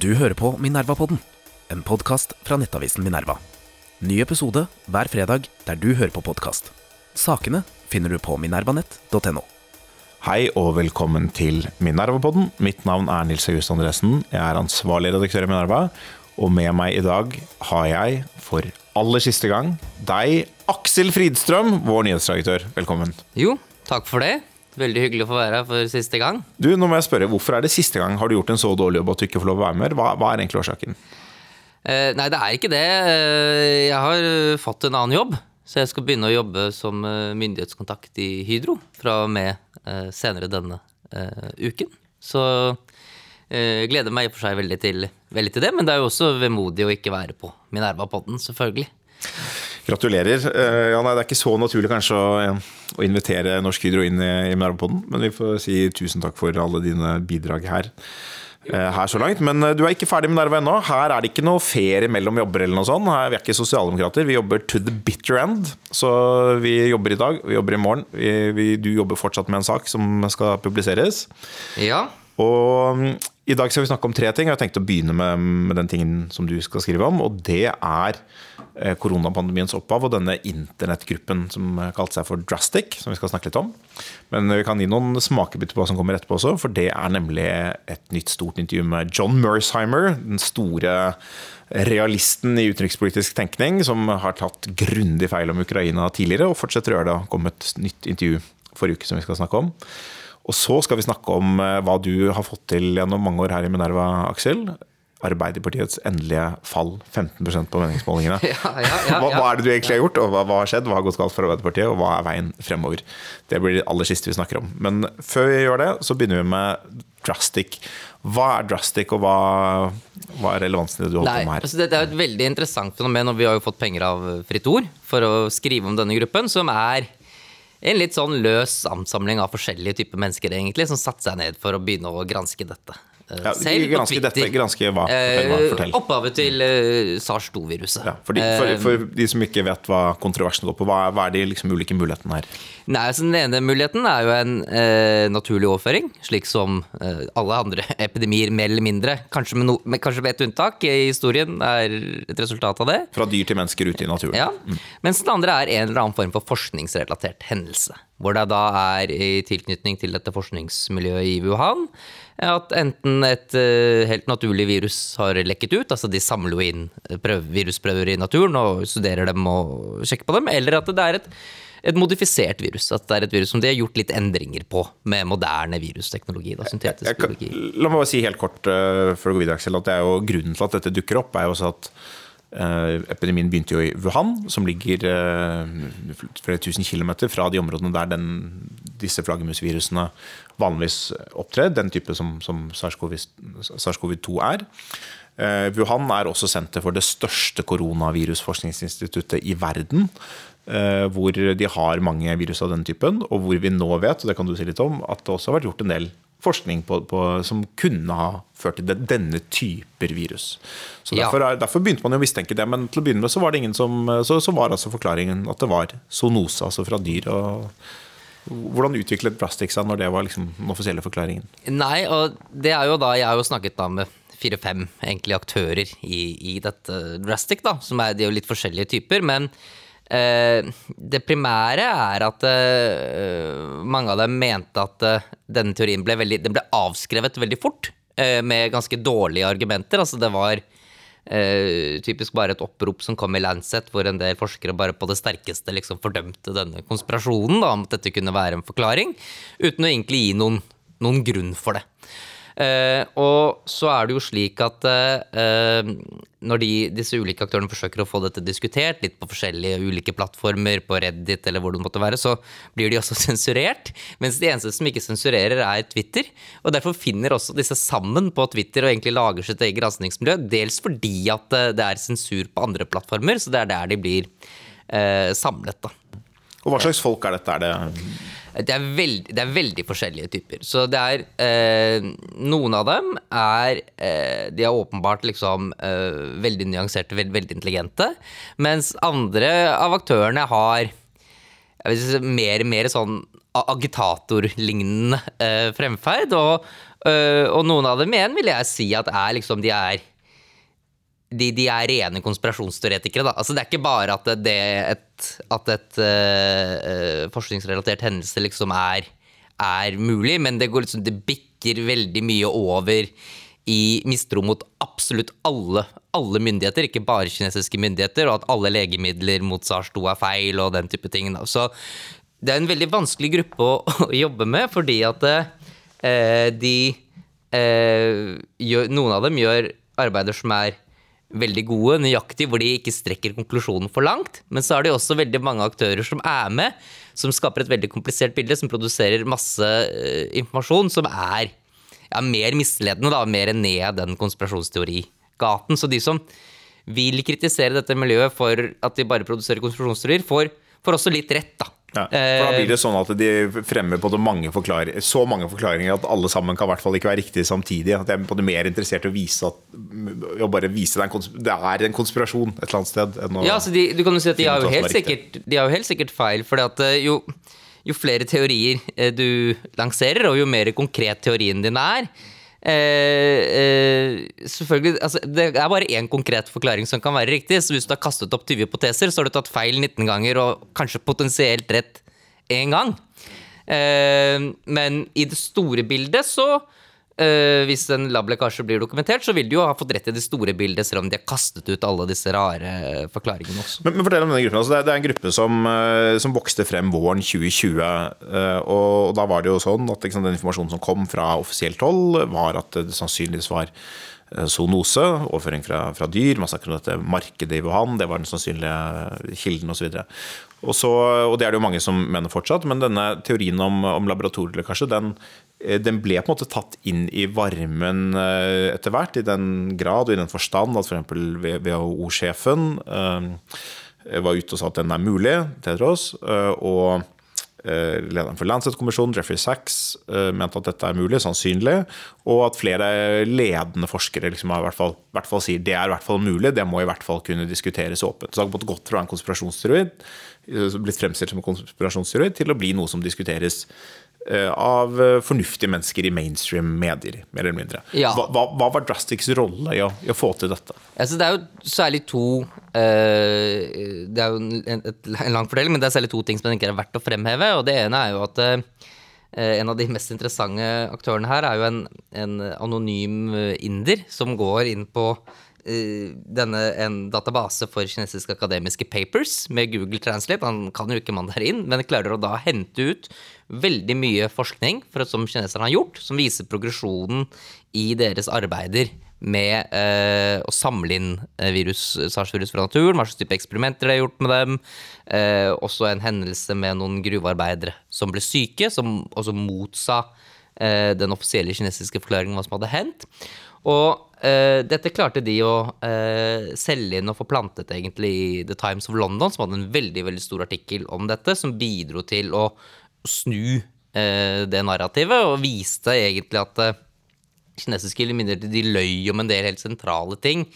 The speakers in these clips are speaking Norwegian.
Du hører på Minerva-podden, en podkast fra nettavisen Minerva. Ny episode hver fredag der du hører på podkast. Sakene finner du på minervanett.no. Hei og velkommen til Minerva-podden. Mitt navn er Nils August Andresen. Jeg er ansvarlig redaktør i Minerva. Og med meg i dag har jeg for aller siste gang deg, Aksel Fridstrøm, vår nyhetsredaktør. Velkommen. Jo, takk for det. Veldig hyggelig å få være her for siste gang. Du, nå må jeg spørre, Hvorfor er det siste gang? Har du gjort en så dårlig jobb at du ikke får lov å være med? Hva, hva er egentlig årsaken? Eh, nei, det er ikke det. Eh, Jeg har eh, fått en annen jobb. Så jeg skal begynne å jobbe som eh, myndighetskontakt i Hydro fra og med eh, senere denne eh, uken. Så jeg gleder meg i og for seg veldig til, veldig til det, men det er jo også vemodig å ikke være på Minerva-podden, selvfølgelig. Gratulerer. Eh, Ja, nei, Det er ikke så naturlig kanskje å, å invitere Norsk Hydro inn i, i Minerva-podden, men vi får si tusen takk for alle dine bidrag her. eh, Her så langt, Men eh, du er ikke ferdig med Nerva ennå. Her er det ikke noe ferie mellom jobber. eller noe sånt. Her, vi er ikke sosialdemokrater. Vi jobber to the bitter end. Så vi jobber i dag, vi jobber i morgen. Vi, vi, du jobber fortsatt med en sak som skal publiseres. Ja, Og mm, i dag skal vi snakke om tre ting. Jeg har tenkt å begynne med, med den tingen som du skal skrive om. Og det er eh, koronapandemiens opphav og denne internettgruppen som eh, kalte seg for Drastic, som vi skal snakke litt om. Men vi kan gi noen smakebiter på hva som kommer etterpå også, for det er nemlig et nytt stort intervju med John Mersheimer, den store realisten i utenrikspolitisk tenkning, som har tatt grundig feil om Ukraina tidligere, og fortsetter å gjøre det. Det kom et nytt intervju forrige uke som vi skal snakke om. Og så skal vi snakke om eh, hva du har fått til gjennom mange år her i Minerva, Aksel. Arbeiderpartiets endelige fall, 15% på meningsmålingene. Ja, ja, ja, hva, hva er det du egentlig har gjort, og hva, hva har skjedd? Hva har gått galt for Arbeiderpartiet, og hva er veien fremover? Det blir det aller siste vi snakker om. Men før vi gjør det, så begynner vi med Drastic. Hva er Drastic, og hva, hva er relevansen i det du holder Nei, på med her? altså det, det er et veldig interessant fenomen, og vi har jo fått penger av Fritt Ord for å skrive om denne gruppen, som er en litt sånn løs ansamling av forskjellige typer mennesker, egentlig, som satte seg ned for å begynne å granske dette. Eh, Ja, selv på Twitter. dette, granske hva? Fortell, hva? Eh, Opphavet til uh, SARS-2-viruset. Ja, for, for, for de som ikke vet hva kontroversen går på, hva hva er de liksom ulike mulighetene her? Nei, altså Den ene muligheten er jo en uh, naturlig overføring, slik som uh, alle andre epidemier, mer eller mindre. Kanskje med, no, med, kanskje med et unntak i historien er et resultat av det. Fra dyr til mennesker ute i naturen. Ja. Mens den andre er en eller annen form for forskningsrelatert hendelse. Hvor det da er i tilknytning til dette forskningsmiljøet i Wuhan at enten et eh, helt naturlig virus har lekket ut, altså de samler jo inn prøv, virusprøver i naturen og studerer dem og sjekker på dem, eller at det er et, et modifisert virus. At det er et virus som de har gjort litt endringer på med moderne virusteknologi. Da, syntetisk Jeg jeg, biologi. la meg bare si helt kort uh, før du går videre, Aksel, at det er jo grunnen til at dette dukker opp, er jo også at eh, epidemien begynte jo i Wuhan, som ligger eh, flere tusen kilometer fra de områdene der den, disse flaggermusvirusene vanligvis opptrer, den type som, som SARS-CoV- SARS-CoV-2 er. Eh, Wuhan er også senter for det største koronavirusforskningsinstituttet i verden. eh, Hvor de har mange virus av den typen, og hvor vi nå vet, og det kan du si litt om, at det også har vært gjort en del forskning på, på, som kunne ha ført til den- denne typer virus. Så Ja. derfor, er, derfor begynte man jo å mistenke det, men til å begynne med så var det ingen som Så, så var altså forklaringen at det var zoonose, altså fra dyr. og hvordan utviklet Plastic seg når det var liksom den offisielle forklaringen? Nei, og det er jo da Jeg har jo snakket da med fire-fem aktører i, i dette Drastic, da. Som er, de er jo litt forskjellige typer. Men det primære er at eh, mange av dem mente at eh, denne teorien ble, veldig, den ble avskrevet veldig fort. eh, med ganske dårlige argumenter. Altså det var eh, typisk bare et opprop som kom i Lancet, hvor en del forskere bare på det sterkeste liksom fordømte denne konspirasjonen da, om at dette kunne være en forklaring, uten å egentlig gi noen, noen grunn for det. Eh, og så er det jo slik at eh, når de, disse ulike aktørene forsøker å få dette diskutert, litt på forskjellige ulike plattformer, på Reddit eller hvor det måtte være, så blir de også sensurert. Mens de eneste som ikke sensurerer, er Twitter. Og derfor finner også disse sammen på Twitter og egentlig lager sitt eget granskningsmiljø. Dels fordi at eh, det er sensur på andre plattformer, så det er der de blir eh, samlet. da. Og hva slags folk er dette? Er det Det er, veld, det er veldig forskjellige typer. Så det er eh, Noen av dem er eh, De er åpenbart liksom eh, veldig nyanserte, veld, veldig intelligente. Mens andre av aktørene har si, mer, mer sånn agitatorlignende eh, fremferd. Og, Eh, og noen av dem igjen vil jeg si at er liksom de er de, de er rene konspirasjonsteoretikere. Da. Altså, det er ikke bare at det et, at et uh, forskningsrelatert hendelse liksom er, er, mulig, men det, går liksom, det bikker veldig mye over i mistro mot absolutt alle, alle myndigheter, ikke bare kinesiske myndigheter, og at alle legemidler mot SARS-2 er feil og den type ting. Da. Så det er en veldig vanskelig gruppe å, å jobbe med, fordi at uh, de uh, gjør, Noen av dem gjør arbeider som er veldig gode, nøyaktig, hvor de ikke strekker konklusjonen for langt. Men så er det jo også veldig mange aktører som er med, som skaper et veldig komplisert bilde, som produserer masse uh, informasjon som er ja, mer misledende, da, mer ned den konspirasjonsteorigaten. Så de som vil kritisere dette miljøet for at de bare produserer konspirasjonsteorier, får, får også litt rett, da. Ja, for Da blir det sånn at de fremmer på mange så mange forklaringer at alle sammen kan i hvert fall ikke være riktige samtidig. At jeg er på det mer interessert i å vise at å bare vise det, en det er en konspirasjon et eller annet sted. ja, altså de, du kan jo si at de har jo helt, sikkert, de har jo helt sikkert feil. For eh, jo, jo flere teorier eh, du lanserer, og jo mer konkret teorien din er, Eh, eh, selvfølgelig, altså, Det er bare én konkret forklaring som kan være riktig. Så hvis du har kastet opp 20 hypoteser, så har du tatt feil 19 ganger og kanskje potensielt rett én gang. Eh, men i det store bildet så Uh, hvis en lablekkasje blir dokumentert, så vil de jo ha fått rett i det store bildet, selv om de har kastet ut alle disse rare forklaringene også. Men, men fortell om denne gruppen. Altså, det, er, det, er, en gruppe som, uh, som, vokste frem våren 2020. Uh, og, da var det jo sånn at liksom, den informasjonen som kom fra offisielt hold, var at det sannsynligvis var zoonose, overføring fra, fra dyr, man snakker om dette markedet i Wuhan, det var den sannsynlige kilden osv. Og, så, og det er det jo mange som mener fortsatt, men denne teorien om, om laboratorielekkasje, den Eh, den ble på en måte tatt inn i varmen eh, etter hvert, i den grad og i den forstand at f.eks. For WHO-sjefen eh, var ute og sa at den er mulig, Tedros. Og lederen for Lancet-kommisjonen, Jeffrey Sachs, mente at dette er mulig, sannsynlig. Og at flere ledende forskere liksom, i, hvert fall, i hvert fall sier det er i hvert fall mulig, det må i hvert fall kunne diskuteres åpent. Så det har gått fra en konspirasjonsteori, blitt fremstilt som en konspirasjonsteori, til å bli noe som diskuteres Eh, av eh, fornuftige mennesker i mainstream medier, mer eller mindre. Ja. Hva, hva, hva, var Drastics rolle i å, i å, få til dette? Altså, det er jo særlig to uh, Det er jo en, en, lang fordeling, men det er særlig to ting som jeg tenker er verdt å fremheve. og Det ene er jo at uh, en av de mest interessante aktørene her er jo en, en anonym inder som går inn på denne, en database for kinesiske akademiske papers med Google Translate. Han kan jo ikke mandarin, men klarer å da hente ut veldig mye forskning for, som kineserne har gjort, som viser progresjonen i deres arbeider med eh, å samle inn eh, virus, SARS-virus fra naturen. Hva slags type eksperimenter de har gjort med dem. Eh, også en hendelse med noen gruvearbeidere som ble syke, som også motsa eh, den offisielle kinesiske forklaringen om hva som hadde hendt. Og Uh, dette klarte de å selge inn og få plantet egentlig i The Times of London, som hadde en veldig veldig stor artikkel om dette, som bidro til å snu uh, det narrativet, og viste egentlig at kinesiske myndigheter de løy om en del helt sentrale ting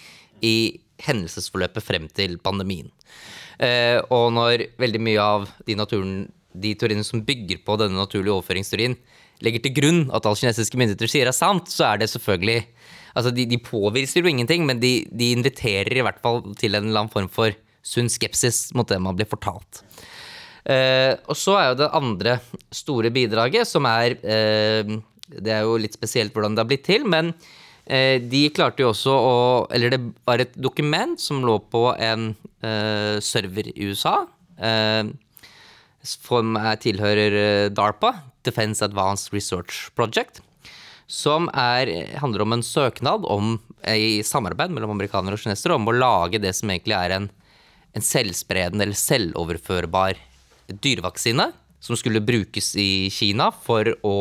i hendelsesforløpet frem til pandemien. og når veldig mye av de, naturen, de teoriene som bygger på denne naturlige overføringsteorien, legger til grunn at alle kinesiske myndigheter sier er sant, så er det selvfølgelig Altså, de, de påviser jo ingenting, men de, de, inviterer i hvert fall til en eller annen form for sunn skepsis mot det man blir fortalt. Uh, og så er jo det andre store bidraget, som er uh, Det er jo litt spesielt hvordan det har blitt til, men uh, de klarte jo også å Eller det var et dokument som lå på en server i USA. som tilhører DARPA, Defense Advanced Research Project som er, handler om en søknad om, i samarbeid mellom amerikanere og kinesere om å lage det som egentlig er en, en selvspredende eller selvoverførbar dyrevaksine. Som skulle brukes i Kina for å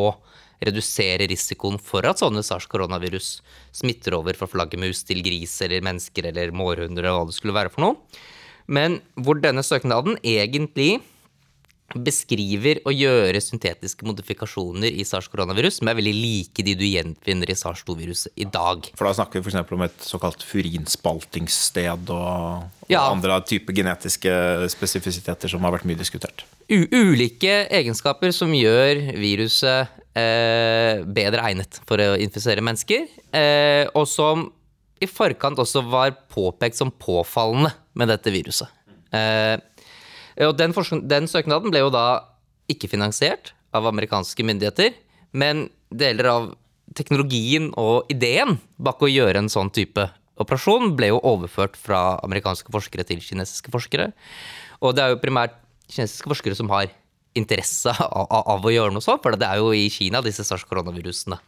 redusere risikoen for at sånne sars-koronavirus smitter over fra flaggermus til gris eller mennesker eller mårhunder eller hva det skulle være for noe. Men hvor denne søknaden egentlig beskriver å gjøre syntetiske modifikasjoner i SARS-koronavirus som er veldig like de du gjenfinner i SARS-2-viruset i dag. For da snakker vi f.eks. om et såkalt furinspaltingssted og, og Ja. andre typer genetiske spesifisiteter som har vært mye diskutert. U ulike egenskaper som gjør viruset eh, bedre egnet for å infisere mennesker, eh, og som i forkant også var påpekt som påfallende med dette viruset. Eh, og den, den søknaden ble jo da ikke finansiert av amerikanske myndigheter, men deler av teknologien og ideen bak å gjøre en sånn type operasjon ble jo overført fra amerikanske forskere til kinesiske forskere. Og det er jo primært kinesiske forskere som har interesse av, av, av å gjøre noe sånt, for det er jo i Kina disse SARS-koronavirusene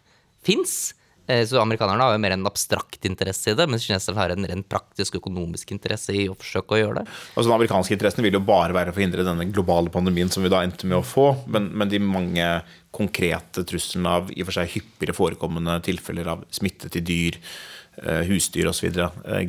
fins. Eh, Så amerikanerne har jo mer en abstrakt interesse i det, mens kineserne har en rent praktisk økonomisk interesse i å forsøke å gjøre det. Altså Den amerikanske interessen vil jo bare være å forhindre denne globale pandemien som vi da endte med å få, men, men de mange konkrete truslene av i og for seg hyppigere forekommende tilfeller av smitte til dyr, eh, husdyr osv.,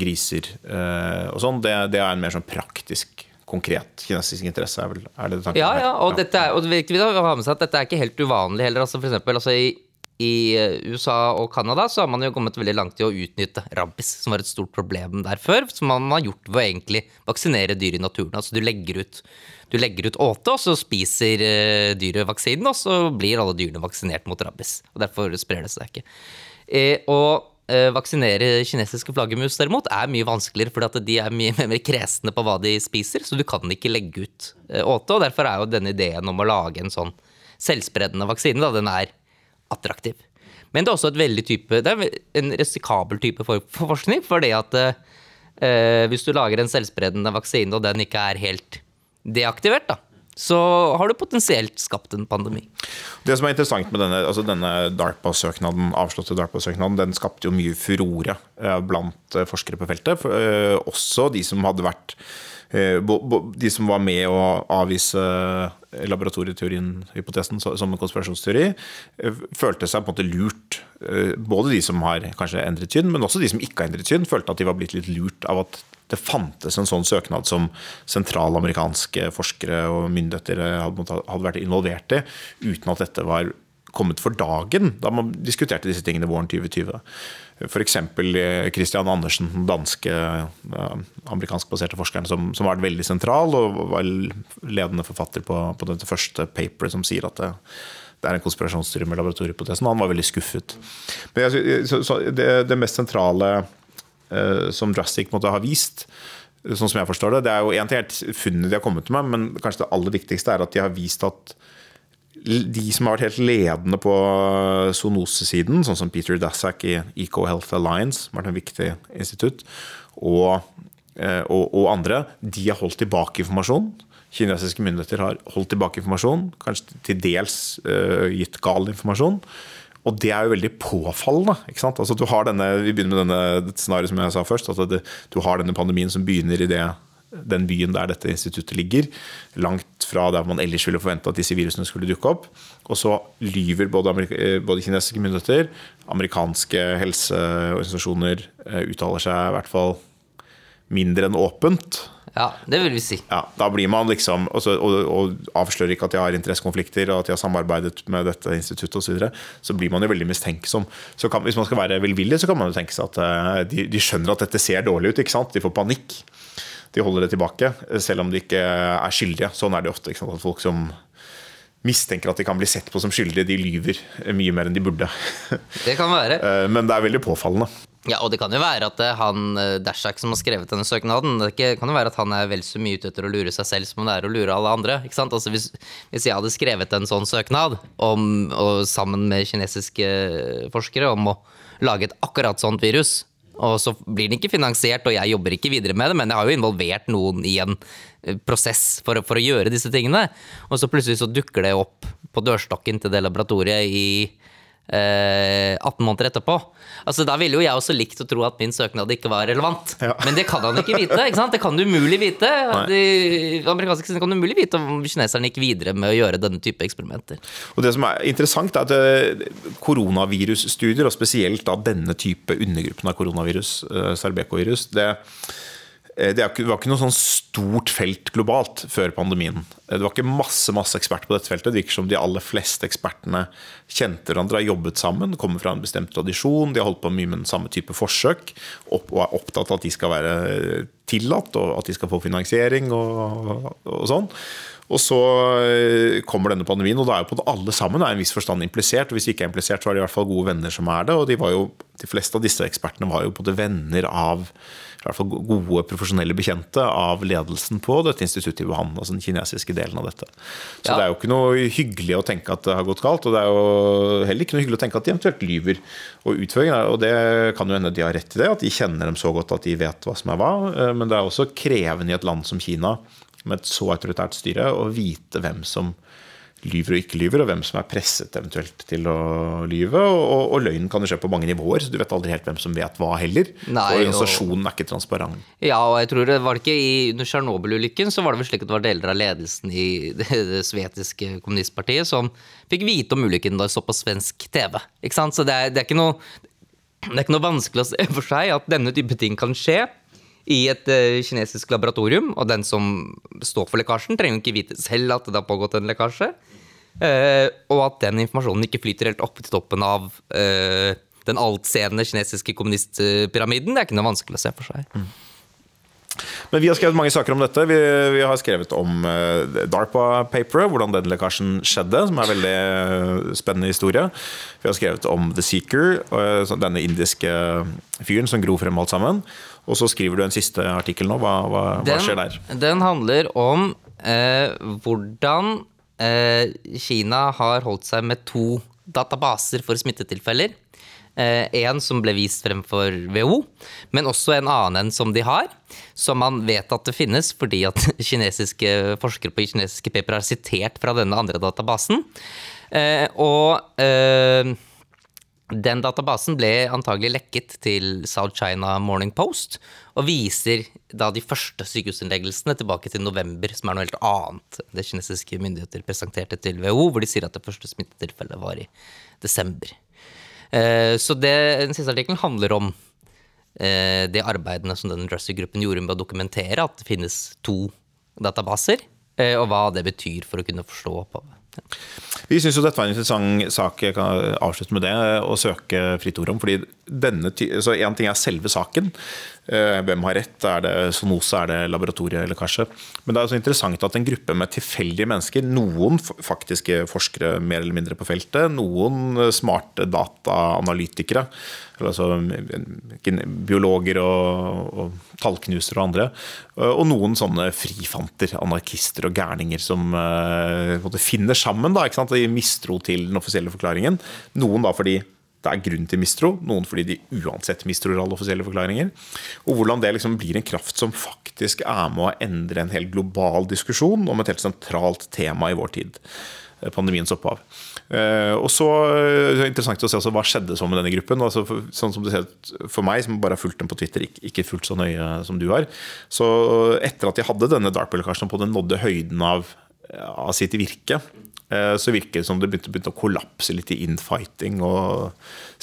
griser eh, og sånn, det, det er en mer sånn praktisk, konkret kinesisk interesse, er, vel, er det tanken Ja, ja, og, Dette er, og det er viktig å ha med seg at dette er ikke helt uvanlig heller. Altså for eksempel, altså i, i USA og Canada så har man jo kommet veldig langt i å utnytte rabies, som var et stort problem der før, som man har gjort ved å egentlig vaksinere dyr i naturen. Altså du legger ut, du legger ut åte, og så spiser eh, dyret vaksinen, og så blir alle dyrene vaksinert mot rabies. Og derfor sprer det seg ikke. Eh, og eh, vaksinere kinesiske flaggermus derimot er mye vanskeligere, fordi at de er mye mer kresne på hva de spiser, så du kan ikke legge ut eh, åte. og Derfor er jo denne ideen om å lage en sånn selvspredende vaksine, da, den er attraktiv. Men det er også et veldig type, det er en risikabel type for, for forskning, fordi at eh, hvis du lager en selvspredende vaksine, og den ikke er helt deaktivert, da, så har du potensielt skapt en pandemi. Det som er interessant med denne, altså denne DARPA-søknaden, avslåtte DARPA-søknaden, den skapte jo mye furore eh, blant eh, forskere på feltet. For, eh, også de som hadde vært De som var med å avvise laboratorieteorien, hypotesen, som en konspirasjonsteori, eh, følte seg på en måte lurt. Eh, Både de som har kanskje endret syn, men også de som ikke har endret syn, følte at de var blitt litt lurt av at det fantes en sånn søknad som sentralamerikanske forskere og myndigheter hadde, hadde vært involvert i, uten at dette var kommet for dagen da man diskuterte disse tingene våren 2020. F.eks. Christian Andersen, den danske eh, amerikanskbaserte forskeren som, som var veldig sentral og var ledende forfatter på, på dette første paperet som sier at det, det er en konspirasjonsstyre med laboratoriehypotesen. Han var veldig skuffet. Jeg, så, så det, det mest sentrale eh, som Drastic måtte ha vist, sånn som jeg forstår det, det er jo én ting helt funnet de har kommet med, men kanskje det aller viktigste er at de har vist at de som har vært helt ledende på zoonosesiden, sånn som Peter Dassack i EcoHealth Alliance, som har vært en viktig institutt, og, eh, og, og andre, de har holdt tilbake informasjon. Kinesiske myndigheter har holdt tilbake informasjon, kanskje til dels uh, gitt gal informasjon. Og det er jo veldig påfallende. ikke sant? Altså du har denne, Vi begynner med denne scenarioet som jeg sa først. at det, Du har denne pandemien som begynner i det, den byen der dette instituttet ligger. Langt fra der man ellers ville forvente at disse virusene skulle dukke opp. Og så lyver både, eh, både kinesiske myndigheter, amerikanske helseorganisasjoner eh, uttaler seg i hvert fall mindre enn åpent. Ja, det vil vi si. Ja, da blir man liksom og, så, og, og avslører ikke at de har interessekonflikter og at de har samarbeidet med dette instituttet osv. Så, videre, så blir man jo veldig mistenksom. Så kan, hvis man skal være velvillig, så kan man jo tenke seg at eh, de, de skjønner at dette ser dårlig ut. ikke sant? De får panikk. De holder det tilbake, selv om de ikke er skyldige. Sånn er det ofte. At folk som mistenker at de kan bli sett på som skyldige, de lyver mye mer enn de burde. Det kan være. Eh, Men det er veldig påfallende. Ja, og det kan jo være at eh, han eh, Dashak som har skrevet denne søknaden, det kan jo være at han er vel så mye ute etter å lure seg selv som han er å lure alle andre. ikke sant? Altså Hvis, hvis jeg hadde skrevet en sånn søknad om, og sammen med kinesiske forskere om å lage et akkurat sånt virus, og så blir den ikke finansiert, og jeg jobber ikke videre med det, men jeg har jo involvert noen i en eh, prosess for, for å gjøre disse tingene, og så plutselig så dukker det opp på dørstokken til det laboratoriet i 18 måneder etterpå. Altså, da ville jo jeg også likt å tro at min søknad ikke var relevant. Ja. Men det kan han ikke vite. ikke sant? Det kan du umulig vite. De amerikanske kan kan umulig vite om kineserne gikk videre med å gjøre denne type eksperimenter. Og det som er interessant er at eh, koronavirusstudier, og spesielt da denne type undergruppen av koronavirus, eh, Sarbeco-virus, det Eh, det var ikke noe sånn stort felt globalt før pandemien. Eh, det var ikke masse masse eksperter på dette feltet. Det virker som de aller fleste ekspertene kjente hverandre, har jobbet sammen, kommer fra en bestemt tradisjon, de har holdt på mye med den samme type forsøk og er opptatt av at de skal være tillatt, og at de skal få finansiering og, og sånn. Og så eh, kommer denne pandemien, og da er jo på det alle sammen er en viss forstand implisert. og Hvis de ikke er implisert, så er det i hvert fall gode venner som er det. Og de, jo, de fleste av disse ekspertene var jo både venner av i hvert fall gode profesjonelle bekjente av ledelsen på dette instituttet i Wuhan, altså den kinesiske delen av dette. Så ja. det er jo ikke noe hyggelig å tenke at det har gått galt, og det er jo heller ikke noe hyggelig å tenke at de eventuelt lyver. Og utføringen og det kan jo hende de har rett i det, at de kjenner dem så godt at de vet hva som er hva, eh, men det er også krevende i et land som Kina med et så autoritært styre å vite hvem som lyver og ikke lyver, og hvem som er presset eventuelt til å lyve. Og, og, og løgnen kan jo skje på mange nivåer, så du vet aldri helt hvem som vet hva heller. Nei, og organisasjonen er ikke transparent. Ja, og jeg tror det var ikke i, Under Tsjernobyl-ulykken så var det vel slik at det var deler av ledelsen i det, det svetiske kommunistpartiet som fikk vite om ulykken da de så på svensk TV. Ikke sant? Så det er, det er ikke noe det er ikke noe vanskelig å se for seg at denne type ting kan skje i et uh, kinesisk laboratorium. Og den som står for lekkasjen, trenger jo ikke vite selv at det har pågått en lekkasje. Uh, og at den informasjonen ikke flyter helt opp til toppen av uh, den altseende kinesiske kommunistpyramiden, det er ikke noe vanskelig å se for seg. Mm. Men vi har skrevet mange saker om dette. Vi, vi har skrevet om uh, DARPA-paperet, hvordan den lekkasjen skjedde, som er en veldig spennende historie. Vi har skrevet om The Seeker, uh, denne indiske fyren som gro frem alt sammen. Og så skriver du en siste artikkel nå. Hva, hva, den, hva skjer der? Den handler om uh, hvordan Kina har holdt seg med to databaser for smittetilfeller. Eh, en som ble vist frem for WHO, men også en annen en som de har. Som man vet at det finnes fordi at kinesiske forskere på kinesiske paper har sitert fra denne andre databasen. Eh, og eh, den databasen ble antagelig lekket til South China Morning Post, og viser da de første sykehusinnleggelsene tilbake til november, som er noe helt annet det kinesiske myndigheter presenterte til WHO, hvor de sier at det første smittetilfellet var i desember. Eh, så det, den siste artikkelen handler om de det arbeidene som den Dressy-gruppen gjorde med å dokumentere at det finnes to databaser, eh, og hva det betyr for å kunne forstå opphavet. Vi syns dette var en interessant sak jeg kan avslutte med det, å søke fritt ord om. fordi denne, så Én ting er selve saken. Hvem har rett? Er det sonose, er det laboratorielekkasje? Men det er så interessant at en gruppe med tilfeldige mennesker, noen faktiske forskere mer eller mindre på feltet, noen smarte dataanalytikere, altså biologer og, og tallknusere og andre. Og noen sånne frifanter, anarkister og gærninger som finner sammen da, i mistro til den offisielle forklaringen. Noen da fordi det er grunn til mistro, noen fordi de uansett mistror alle offisielle forklaringer. Og hvordan det liksom blir en kraft som faktisk er med å endre en hel global diskusjon om et helt sentralt tema i vår tid. Eh, pandemiens opphav. Uh, og så er interessant å se altså, hva skjedde så med denne gruppen. Altså, for, sånn som du ser for meg, som bare har fulgt dem på Twitter, ikke, ikke fullt så nøye som du har. Så etter at de hadde denne dark-lekkasjen på den nådde høyden av, av sitt virke, så virker det som det begynte, begynte, å kollapse litt i infighting og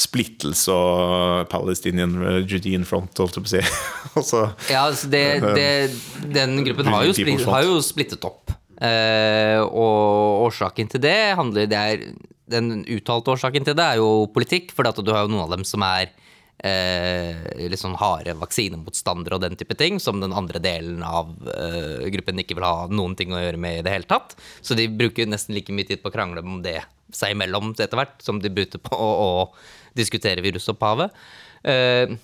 splittelse og Palestinian Judean Front, holdt jeg på å si. altså, ja, altså det, det, den gruppen har jo, splitt, har jo splittet opp. Eh, og årsaken til det handler det er, Den uttalte årsaken til det er jo politikk, for du har jo noen av dem som er uh, litt sånn harde vaksinemotstandere og den type ting, som den andre delen av eh, gruppen ikke vil ha noen ting å gjøre med i det hele tatt. Så de bruker nesten like mye tid på å krangle om det seg imellom etter hvert, som de bruker på å, å diskutere virusopphavet. Eh,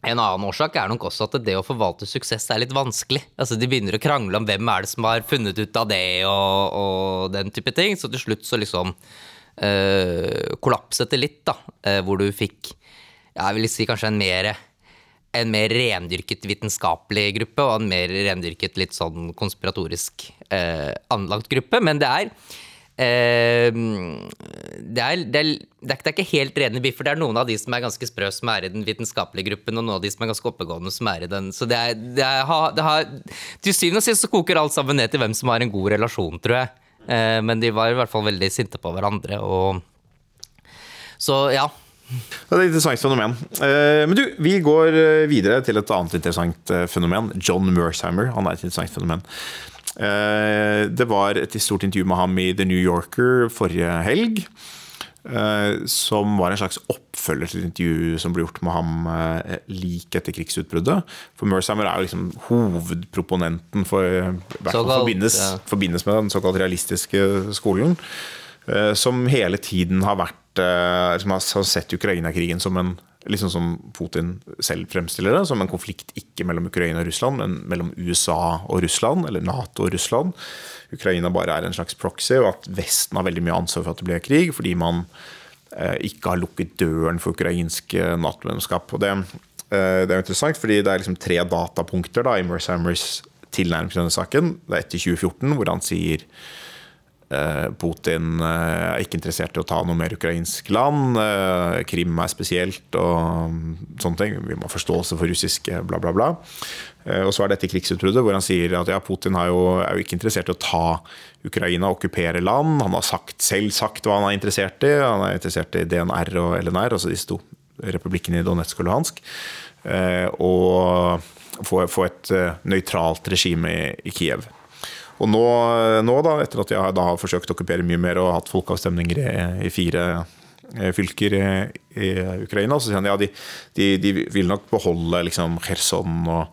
en annen årsak er nok også at det å forvalte suksess er litt vanskelig. Altså De begynner å krangle om hvem er det som har funnet ut av det, og, og den type ting. Så til slutt så liksom øh, kollapset det litt, da. Øh, hvor du fikk jeg vil si kanskje en mer, en mer rendyrket vitenskapelig gruppe, og en mer rendyrket litt sånn konspiratorisk eh, anlagt gruppe. Men det er Eh, det, er, det, er, det, er, ikke helt rene biffer. Det er noen av de som er ganske sprø, som er i den vitenskapelige gruppen, og noen av de som er ganske oppegående, som er i den. Så det er, det er har, Til syvende og sist så koker alt sammen ned til hvem som har en god relasjon, tror jeg. Eh, men de var i hvert fall veldig sinte på hverandre, og Så ja. Det er et interessant fenomen. Eh, Men du, vi går eh, videre til et annet interessant eh, fenomen. John Mersheimer. Han er et interessant fenomen. Det var et stort intervju med ham i The New Yorker forrige helg. Som var en slags oppfølger til et intervju som ble gjort med ham like etter krigsutbruddet. For Mersheimer er jo liksom hovedproponenten for Såkalt, forbindes, ja. forbindes med den såkalt realistiske skolen. Som hele tiden har vært eh, Som har sett Ukraina-krigen som en Liksom som Putin selv fremstiller det, som en konflikt ikke mellom Ukraina og Russland, men mellom USA og Russland, eller Nato og Russland. Ukraina bare er en slags proxy, og at Vesten har veldig mye ansvar for at det ble krig, fordi man eh, ikke har lukket døren for ukrainsk eh, Nato-medlemskap. Og det, det er interessant, fordi det er liksom tre datapunkter da, i Merceimers tilnærming til denne saken. Det er etter 2014, hvor han sier Putin eh, er ikke interessert i å ta noe mer ukrainsk land. eh, Krim er spesielt og mm, sånne ting. Vi må ha forståelse for russisk eh, bla, bla, bla. Eh, Og så er dette krigsutbruddet, hvor han sier at ja, Putin er jo, er jo ikke interessert i å ta Ukraina, okkupere land. Han har sagt, selv sagt hva han er interessert i. Han er interessert i DNR og LNR, altså disse to republikkene i Donetsk og Luhansk. Eh, Og få, et eh, nøytralt regime i Kiev. Og nå, nå da, etter at jeg da har forsøkt å okkupere mye mer og hatt folkeavstemninger i, i fire eh, fylker i, i Ukraina, så sier han ja, de, de, de vil nok beholde liksom Kherson og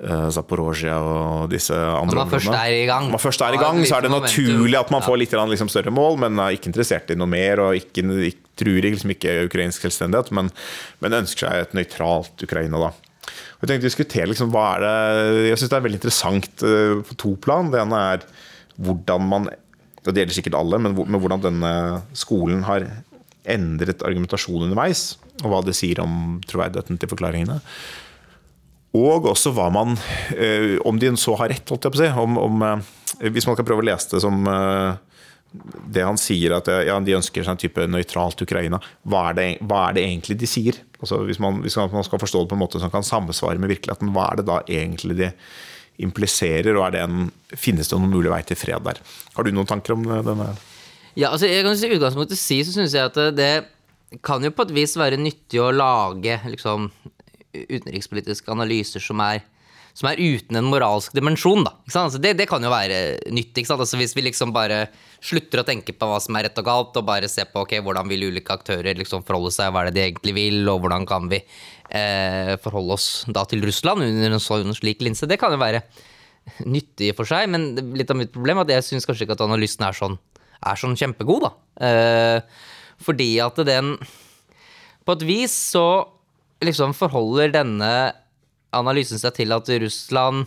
uh, Zaporozhia og disse andre Når man først er i gang. Først er i gang, så er det naturlig at man får litt liksom, større mål, men er ikke interessert i noe mer og ikke, ikke, truer liksom ikke ukrainsk selvstendighet, men, men ønsker seg et nøytralt Ukraina. da. Jeg tenkte å diskutere liksom, hva er det Jeg syns det er veldig interessant eh, på to plan. Det ene er hvordan man og Det gjelder sikkert alle, men, hvordan denne skolen har endret argumentasjon underveis. Og hva det sier om troverdigheten til forklaringene. Og også hva man eh, Om de så har rett, holdt jeg på å si. Om, om, eh, hvis man kan prøve å lese det som det han sier, at ja, de ønsker seg en type nøytralt Ukraina. Hva er det, hva er det egentlig de sier? Altså, hvis, man, hvis man skal forstå det på en måte som kan samsvare med virkeligheten, hva er det da egentlig de impliserer, og det en, finnes det noen mulig vei til fred der? Har du noen tanker om eh, denne? Ja, altså jeg kan si utgangspunktet si så syns jeg at det kan jo på et vis være nyttig å lage liksom utenrikspolitiske analyser som er som er uten en moralsk dimensjon, da. Altså det, det kan jo være sant? Altså hvis vi liksom bare slutter å tenke på hva som er rett og galt, og bare ser på okay, hvordan vil ulike aktører liksom forholde seg, hva er det de egentlig vil, og hvordan kan vi eh, forholde oss da til Russland under en sånn slik linse, det kan jo være nyttig for seg, men litt av mitt problem er at jeg syns kanskje ikke at analysen er sånn, er sånn kjempegod, da. Eh, fordi at den På et vis så liksom forholder denne analysen seg til at Russland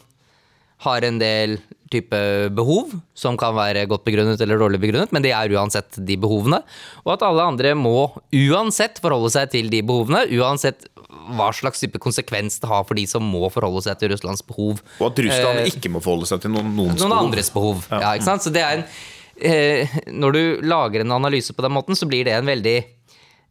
har en del type behov som kan være godt begrunnet eller dårlig begrunnet, men det er uansett de behovene. Og at alle andre må uansett forholde seg til de behovene, uansett hva slags type konsekvens det har for de som må forholde seg til Russlands behov. Og at Russland Eh, ikke må forholde seg til noen, noens noen behov. andres behov. Ja. ikke sant? Så det er en eh, Når du lager en analyse på den måten, så blir det en veldig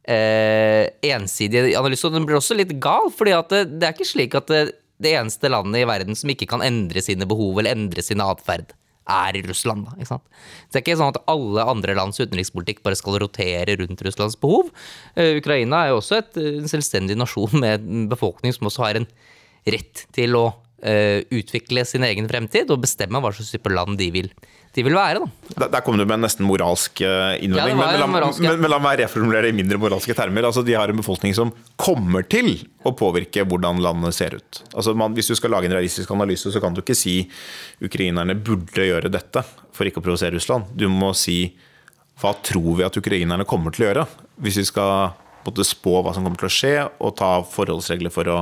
eh, ensidige analyse. Og den blir også litt gal, fordi det, det er ikke slik at det, det eneste landet i verden som ikke kan endre sine behov eller endre sin atferd, er Russland. Da? Det er ikke sånn at alle andre lands utenrikspolitikk bare skal rotere rundt Russlands behov. Eh, Ukraina er jo også et, en selvstendig nasjon med en befolkning som også har en rett til å eh, utvikle sin egen fremtid og bestemme hva slags type land de vil, de vil være. Da. Der, der kom du med en nesten moralsk eh, innvending, Ja, men, moralsk, ja. men, men la meg reformulere i mindre moralske termer. Altså, de har en befolkning som kommer til å påvirke hvordan landet ser ut. Altså, man, hvis du skal lage en realistisk analyse, så kan du ikke si ukrainerne burde gjøre dette for ikke å provosere Russland. Du må si hva tror vi at ukrainerne kommer til å gjøre? Hvis vi skal måtte, spå hva som kommer til å skje, og ta forholdsregler for å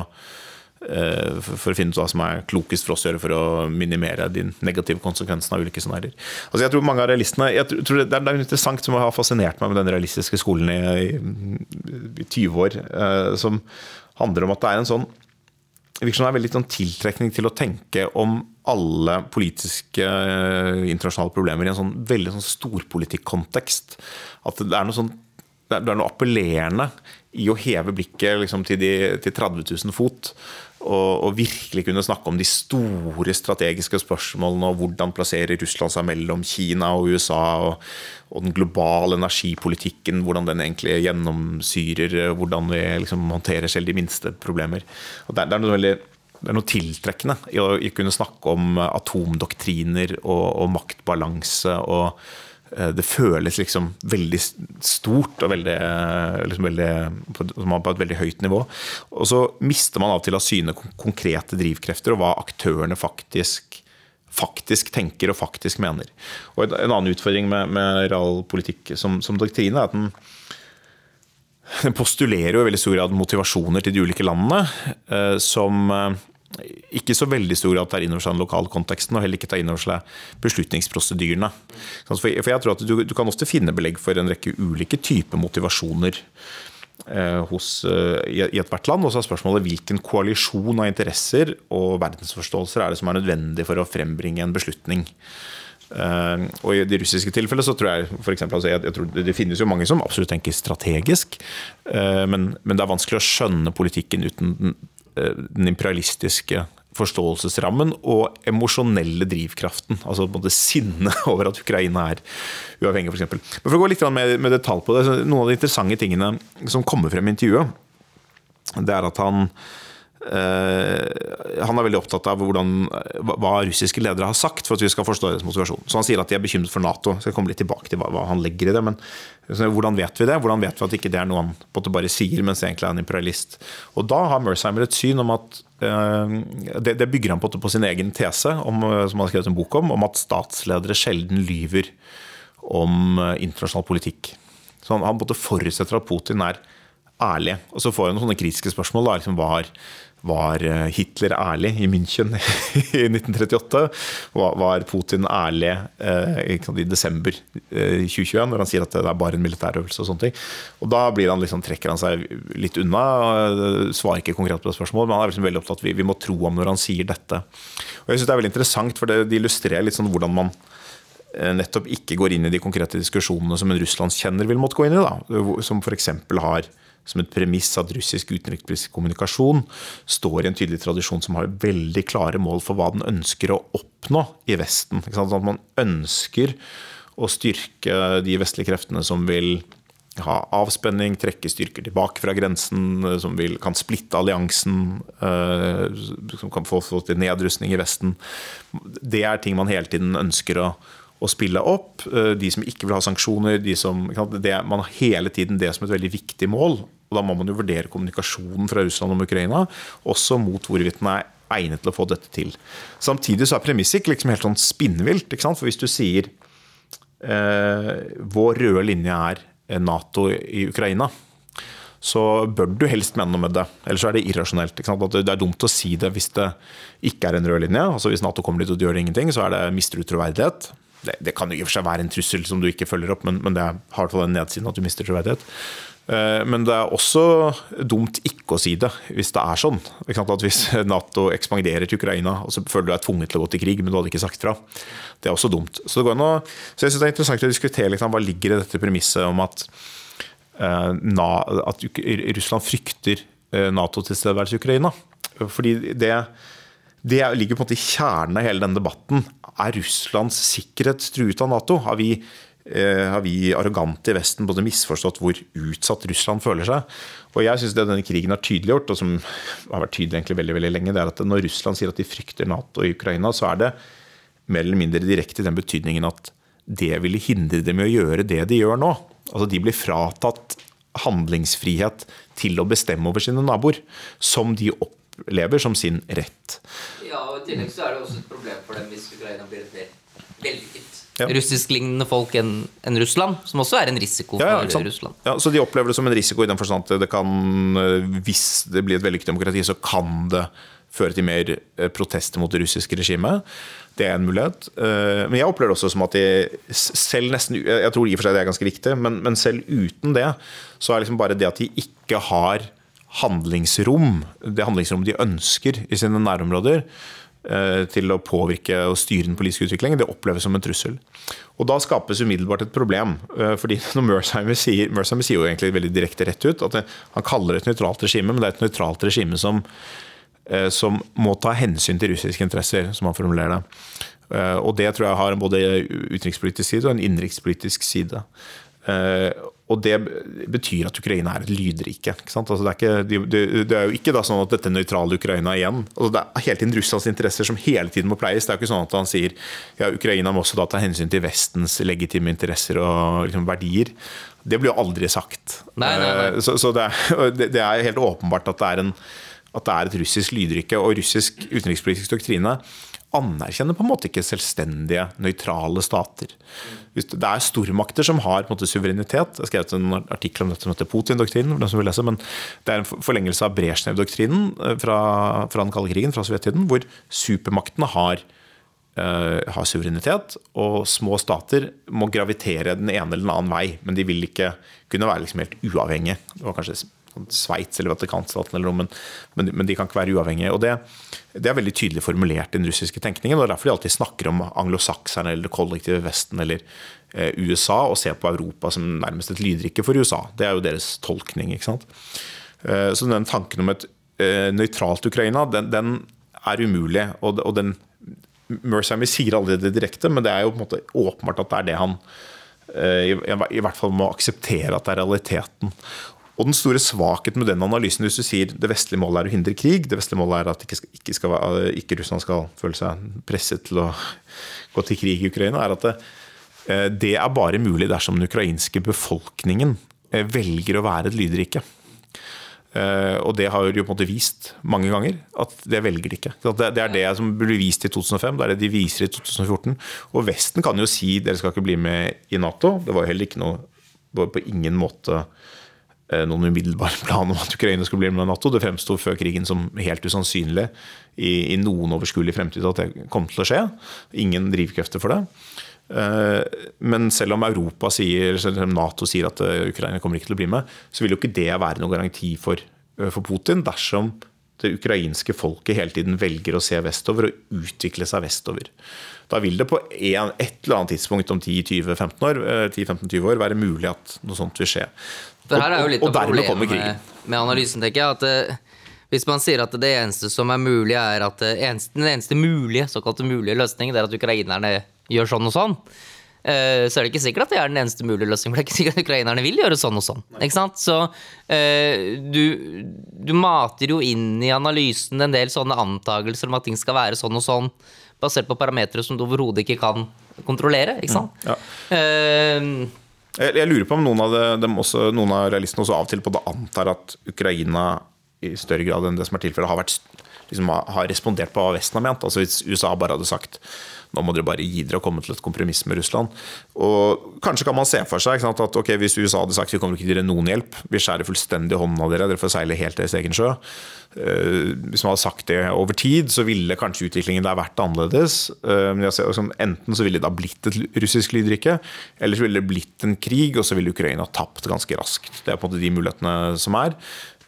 for for å finne ut hva som er klokest for oss å gjøre for å minimere de negative konsekvensene av ulike scenarioer. Altså jeg tror mange av realistene jeg tror- Det er er interessant som har fascinert meg med den realistiske skolen i, i, i 20 år, eh, som handler om at det er en sånn det er veldig sånn tiltrekning til å tenke om alle politiske eh, internasjonale problemer i en sånn veldig sånn storpolitikkontekst. At det er noe sånn det er noe appellerende i å heve blikket liksom, til, de, til 30 000 fot. Og, og, virkelig kunne snakke om de store strategiske spørsmålene og hvordan plasserer Russland seg mellom Kina og USA, og, og den globale energipolitikken, hvordan den egentlig gjennomsyrer hvordan vi liksom håndterer selv de minste problemer. Og det, det er noe veldig det er noe tiltrekkende i å, kunne snakke om atomdoktriner og, og maktbalanse og det føles liksom veldig stort og veldig, liksom veldig, på et veldig høyt nivå. Og så mister man av og til av syne konkrete drivkrefter og hva aktørene faktisk, faktisk tenker og faktisk mener. Og En annen utfordring med, med realpolitikk som, som doktrine er at den, den postulerer jo i veldig stor grad motivasjoner til de ulike landene eh, som eh, ikke så veldig stor grad tar inn over seg den lokale konteksten, og heller ikke tar inn over seg beslutningsprosedyrene. For jeg tror at du, du kan også finne belegg for en rekke ulike typer motivasjoner eh, hos, eh, i ethvert land. Og så er spørsmålet hvilken koalisjon av interesser og verdensforståelser er det som er nødvendig for å frembringe en beslutning. Uh, og I det russiske tilfellet så tror jeg for eksempel, altså jeg, jeg tror Det finnes jo mange som absolutt tenker strategisk, uh, men, men, det er vanskelig å skjønne politikken uten den Eh, imperialistiske forståelsesrammen og emosjonelle drivkraften. Altså på en over at Ukraina er uavhengig, f.eks. Men for å gå litt med, med detalj på det, Noen av de interessante tingene som kommer frem i intervjuet, det er at han han er veldig opptatt av hvordan, hva russiske ledere har sagt for at vi skal forstå deres motivasjon. Så han sier at de er bekymret for Nato. Jeg skal komme litt tilbake til hva, hva han legger i det. Men hvordan vet vi det? Hvordan vet vi at ikke det er noe han bare sier, mens egentlig er en imperialist? Og da har Mersheimer et syn om at uh, det, det, bygger han på, på sin egen tese, om, som han har skrevet en bok om, om at statsledere sjelden lyver om internasjonal politikk. Så han, han forutsetter at Putin er ærlig. Og så får han noen sånne kritiske spørsmål. da, liksom var var eh, Hitler ærlig i München i 1938? Var Putin ærlig eh, i desember 2021 eh, når han sier at det er bare en militærøvelse? Og sånne ting. Og da han liksom, trekker han seg litt unna, svarer ikke konkret på det spørsmålet, men han er liksom veldig opptatt vi, vi må tro om når han sier dette. Og jeg synes Det er veldig interessant, for det, det illustrerer litt sånn hvordan man nettopp ikke går inn i de konkrete diskusjonene som en russlandskjenner vil måtte gå inn i. Da. Som f.eks. har som et premiss at russisk utenrikspolitisk kommunikasjon står i en tydelig tradisjon som har veldig klare mål for hva den ønsker å oppnå i Vesten. At man ønsker å styrke de vestlige kreftene som vil ha avspenning, trekke styrker tilbake fra grensen, som vil, kan splitte alliansen, øh, som kan få, folk til nedrustning i Vesten. Det er ting man hele tiden ønsker å, å spille opp. Øh, de som ikke vil ha sanksjoner. De som, det, man har hele tiden det som et veldig viktig mål. Og Da må man jo vurdere kommunikasjonen fra Russland om Ukraina, også mot hvorvidt den er egnet til å få dette til. Samtidig så er premisset liksom helt sånn spinnvilt. For hvis du sier eh, vår røde linje er Nato i Ukraina, så bør du helst mene noe med det. Ellers er det irrasjonelt. Det er dumt å si det hvis det ikke er en rød linje. Altså Hvis Nato kommer dit og gjør ingenting, så er det mister du troverdighet. Det, det, kan i og for seg være en trussel som du ikke følger opp, men, men det har i hvert fall en nedsiden at du mister troverdighet. Eh, men det er også dumt ikke å si det, hvis det er sånn. At Hvis Nato ekspanderer til Ukraina, og så føler du deg tvunget til å gå til krig, men du hadde ikke sagt fra. Det er også dumt. Så, det å, så jeg synes det er interessant å diskutere liksom, hva ligger i dette premisset om at, uh, na, at Russland frykter uh, Nato-tilstedeværelse i Ukraina. Fordi det, det ligger på en måte i kjernen av hele denne debatten. Er Russlands sikkerhet truet av Nato? Har vi Eh, har vi arrogante i Vesten både misforstått hvor utsatt Russland føler seg. Og jeg synes Det denne krigen har tydeliggjort, og som har vært tydelig egentlig veldig, veldig lenge, det er at når Russland sier at de frykter Nato i Ukraina, så er det mer eller mindre direkte i den betydningen at det ville hindre dem i å gjøre det de gjør nå. Altså De blir fratatt handlingsfrihet til å bestemme over sine naboer, som de opplever som sin rett. Ja, og I tillegg så er det også et problem for dem hvis Ukraina blir et vellykket ja. russisklignende folk enn en Russland, som også er en risiko ja, for Russland. Ja, Så de opplever det som en risiko i den forstand at det kan, eh, hvis det blir et vellykket demokrati, så kan det føre til mer eh, protester mot det russiske regimet. Det er en mulighet. Eh, men jeg opplever det også som at de selv nesten Jeg tror i og for seg det er ganske viktig, men, men selv uten det, så er liksom bare det at de ikke har handlingsrom, det handlingsrommet de ønsker i sine nærområder, til å påvirke og styre den politiske utviklingen, det oppleves som en trussel. Og Da skapes umiddelbart et problem. eh, fordi når Merzheimer sier, Mersheimer sier jo egentlig veldig direkte rett ut at han kaller det et nøytralt regime, men det er et nøytralt regime som, eh, som må ta hensyn til russiske interesser, som han formulerer det. Eh, Og det tror jeg har en både utenrikspolitisk side og en innenrikspolitisk side. Og det betyr at Ukraina er et lydrike. Altså det, er ikke, det, er jo ikke sånn at dette nøytrale Ukraina igjen altså Det er hele tiden Russlands interesser som hele tiden må pleies. Det er jo ikke sånn at han sier ja, Ukraina må også da ta hensyn til Vestens legitime interesser og liksom, verdier. Det blir jo aldri sagt. Nei, nei, nei. Eh, Så, så det, er, det er helt åpenbart at det er, en, at det er et russisk lydrike. Og russisk utenrikspolitisk doktrine anerkjenner på en måte ikke selvstendige, nøytrale stater. Det er stormakter som har måte suverenitet. Jeg har skrevet en artikkel om dette som heter Putin-doktrinen. for dem som vil lese, men Det er en forlengelse av Brezjnev-doktrinen eh, fra, fra den kalde krigen, fra sovjettiden, hvor supermaktene har uh, har suverenitet, og små stater må gravitere den ene eller den annen vei. Men de vil ikke kunne være liksom helt uavhengige. Det var kanskje Sveits eller Vatikanstaten, eller noe, men, men, men de kan ikke være uavhengige. og det, det er veldig tydelig formulert i den russiske tenkningen. og det er Derfor de alltid snakker om anglosakserne eller det kollektive Vesten eller eh, USA, og ser på Europa som nærmest et lydrike for USA. Det er jo deres tolkning. ikke sant? Eh, så den tanken om et eh, nøytralt Ukraina, den, den er umulig. og, og den Merzheimer sier aldri det direkte, men det er jo på en måte åpenbart at det er det han eh, i hvert fall må akseptere at det er realiteten. Og den store svakheten med den analysen, hvis du sier det vestlige målet er å hindre krig, det vestlige målet er at ikke, skal- ikke, skal, ikke Russland skal føle seg presset til å gå til krig i Ukraina, er at det, eh, det er bare mulig dersom den ukrainske befolkningen eh, velger å være et lydrike. Eh, Og det har jo på en måte vist mange ganger at det velger de ikke. Det er det som ble vist i 2005, det er det de viser i 2014. Og Vesten kan jo si dere skal ikke bli med i Nato. Det var jo heller ikke noe på ingen måte eh, noen umiddelbar plan om at Ukraina skulle bli med i Nato. Det fremsto før krigen som helt usannsynlig i, i noen overskuelig fremtid at det kom til å skje. Ingen drivkrefter for det. Eh, Men selv om Europa sier, selv om Nato sier at eh, Ukraina kommer ikke til å bli med, så vil jo ikke det være noen garanti for, eh, for Putin dersom det ukrainske folket hele tiden velger å se vestover og utvikle seg vestover. Da vil det på en, et eller annet tidspunkt om 10-20-15 år, eh, 10-15-20 år være mulig at noe sånt vil skje. For her er jo litt og, og, og kommer problemet med, med analysen, tenker jeg. At uh, hvis man sier at det eneste som er mulig, er at uh, eneste, den eneste mulige, såkalte mulige løsningen, det er at ukrainerne gjør sånn og sånn, uh, så er det ikke sikkert at det er den eneste mulige løsningen. For det er ikke sikkert at ukrainerne vil gjøre sånn og sånn. Ikke sant? Så eh, du, du mater jo inn i analysen en del sånne antakelser om at ting skal være sånn og sånn, basert på parametere som du overhodet ikke kan kontrollere. Ikke sant? Ja. Jeg, jeg lurer på om noen av, av realistene også av og til både antar at Ukraina i større grad enn det som er tilfellet, har, liksom, har respondert på hva Vesten har ment. Altså Hvis USA bare hadde sagt nå må dere bare gi dere og komme til et kompromiss med Russland. Og Kanskje kan man se for seg sant, at okay, hvis USA hadde sagt vi kommer ikke til å gi dere noen hjelp, vi skjærer fullstendig hånden av dere, dere får seile helt deres egen sjø. Eh, hvis man hadde sagt det over tid, så ville kanskje utviklingen der vært annerledes. Eh, enten så ville det da blitt et russisk lydrike, eller så ville det blitt en krig, og så ville Ukraina tapt ganske raskt. Det er på en måte de mulighetene som er.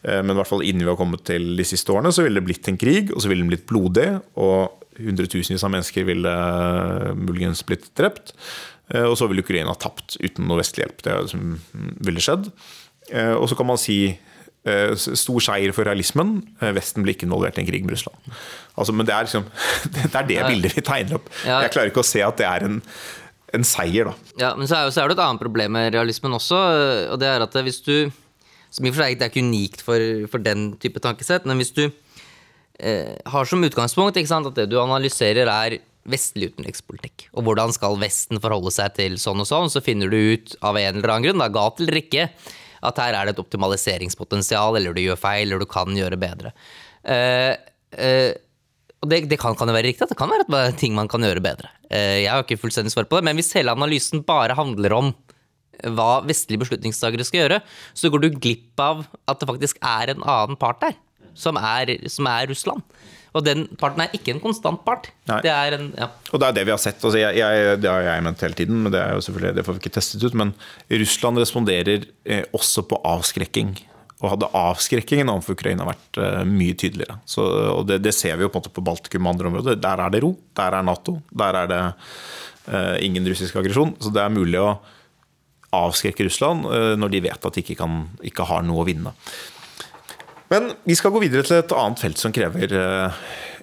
Eh, Men i hvert fall innen vi har kommet til de siste årene, så ville det blitt en krig, og så ville den blitt blodig. og Hundretusenvis av mennesker ville eh, muligens blitt drept. Eh, Og så ville Ukraina tapt uten noe vestlig hjelp. Det er som ville skjedd. Eh, Og så kan man si stor seier for realismen. Vesten blir ikke involvert i en krig med Russland. Altså, men det er, liksom, det er det bildet vi tegner opp. Jeg klarer ikke å se at det er en, en seier, da. Ja, men så er, jo, så er det et annet problem med realismen også, og det er at hvis du Som i og for seg det er ikke unikt for, for den type tankesett, men hvis du har som utgangspunkt sant, at det du analyserer, er vestlig utenrikspolitikk, og hvordan skal Vesten forholde seg til sånn og sånn, så finner du ut av en eller annen grunn, da, galt eller ikke, at her er det et optimaliseringspotensial, eller du gjør feil, eller du kan gjøre bedre. Uh, uh, og det, det kan, kan jo være riktig at det kan være det ting man kan gjøre bedre. Uh, Jeg har ikke fullstendig svar på det, men hvis hele analysen bare handler om hva vestlige beslutningstagere skal gjøre, så går du glipp av at det faktisk er en annen part der, som er, som er Russland. Og den parten er ikke en konstant part. Det en, ja. Og det er det vi har sett. Altså jeg, jeg, det har jeg ment hele tiden, men det, er jo selvfølgelig, det får vi ikke testet ut. Men Russland responderer eh, også på avskrekking og hadde avskrekkingen overfor Ukraina vært eh, mye tydeligere. Så, og det, det, ser vi jo på på Baltikum og andre områder. Der er det ro, der er Nato, der er det eh, ingen russisk aggresjon. Så det er mulig å avskrekke Russland uh, når de vet at de ikke, kan, ikke, har noe å vinne. Men vi skal gå videre til et annet felt som krever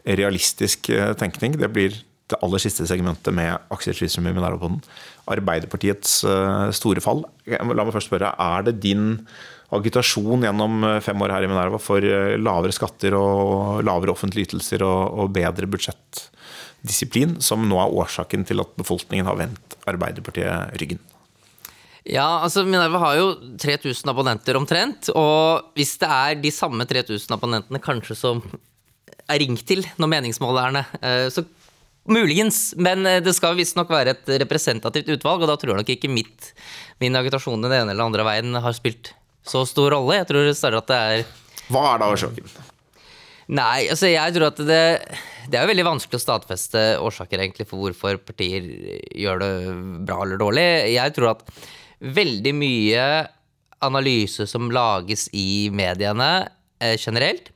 realistisk tenkning. Det blir det aller siste segmentet med Slidstrøm i Minervabonden. Arbeiderpartiets store fall. La meg først spørre, er det din agitasjon gjennom eh, fem år her i Minerva for eh, lavere skatter og lavere offentlige ytelser og bedre budsjettdisiplin, som nå er årsaken til at befolkningen har vendt Arbeiderpartiet ryggen. Ja, altså Minerva har jo 3000 abonnenter omtrent. Og hvis det er de samme 3000 abonnentene kanskje som er ringt til når meningsmålerne eh, Så muligens, men det skal visstnok være et representativt utvalg, og da tror jeg nok ikke mitt, min agitasjon den ene eller andre veien har spilt så stor rolle. Jeg tror snarere at det er Hva er da årsaken? Nei, altså jeg tror at det Det er jo veldig vanskelig å stadfeste årsaker egentlig for hvorfor partier gjør det bra eller dårlig. Jeg tror at veldig mye analyse som lages i mediene eh, generelt,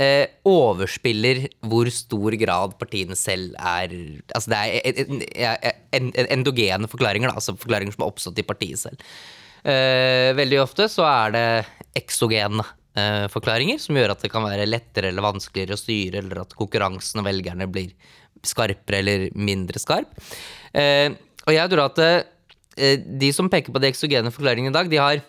eh, overspiller hvor stor grad partiene selv er Altså det er en, en, en endogene forklaringer, da, altså forklaringer som har oppstått i partiet selv. Eh, veldig ofte så er det eksogene eh, forklaringer som gjør at det kan være lettere eller vanskeligere å styre, eller at konkurransen og velgerne blir skarpere eller mindre skarp. Eh, og jeg tror at de som peker på de eksogene forklaringene i dag, de har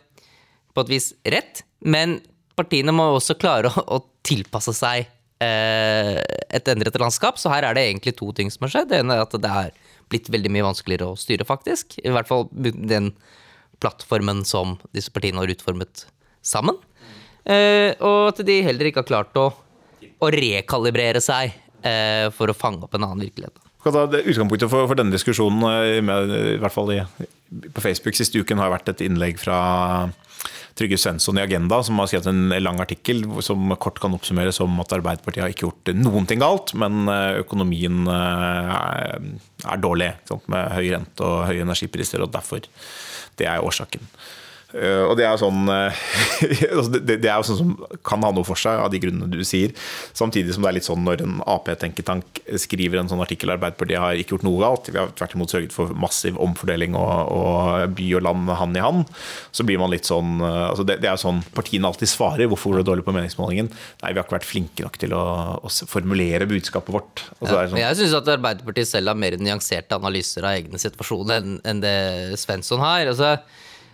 på et vis rett, men partiene må også klare å, å tilpasse seg et endret landskap. Så her er det egentlig to ting som har skjedd. Det ene er at det er blitt veldig mye vanskeligere å styre, faktisk. I hvert fall den plattformen som disse partiene har utformet sammen. Eh, og at de heller ikke har klart å, å rekalibrere seg eh, for å fange opp en annen virkelighet. Utgangspunktet for, for, denne diskusjonen, eh, i hvert fall i, på Facebook siste uken, har vært et innlegg fra Trygve Svensson i Agenda, som har skrevet en lang artikkel som kort kan oppsummeres som at Arbeiderpartiet har ikke gjort noen ting galt, men økonomien er dårlig, med høy rente og høye energipriser, og derfor det er årsaken. Uh, og det er, sånn, uh, det, det er jo sånn som kan ha noe for seg, av de grunnene du sier. Samtidig som det er litt sånn når en Ap-tenketank skriver en sånn artikkel Arbeiderpartiet har ikke gjort noe galt, vi har tvert imot sørget for massiv omfordeling og, og by og land hand i hand, så blir man litt sånn uh, altså det, det, er sånn partiene alltid svarer. Hvorfor går det dårlig på meningsmålingen? Nei, vi har ikke vært flinke nok til å, å formulere budskapet vårt. Ja, sånn. Jeg syns at Arbeiderpartiet selv har mer nyanserte analyser av egne situasjoner enn, enn det Svensson har. altså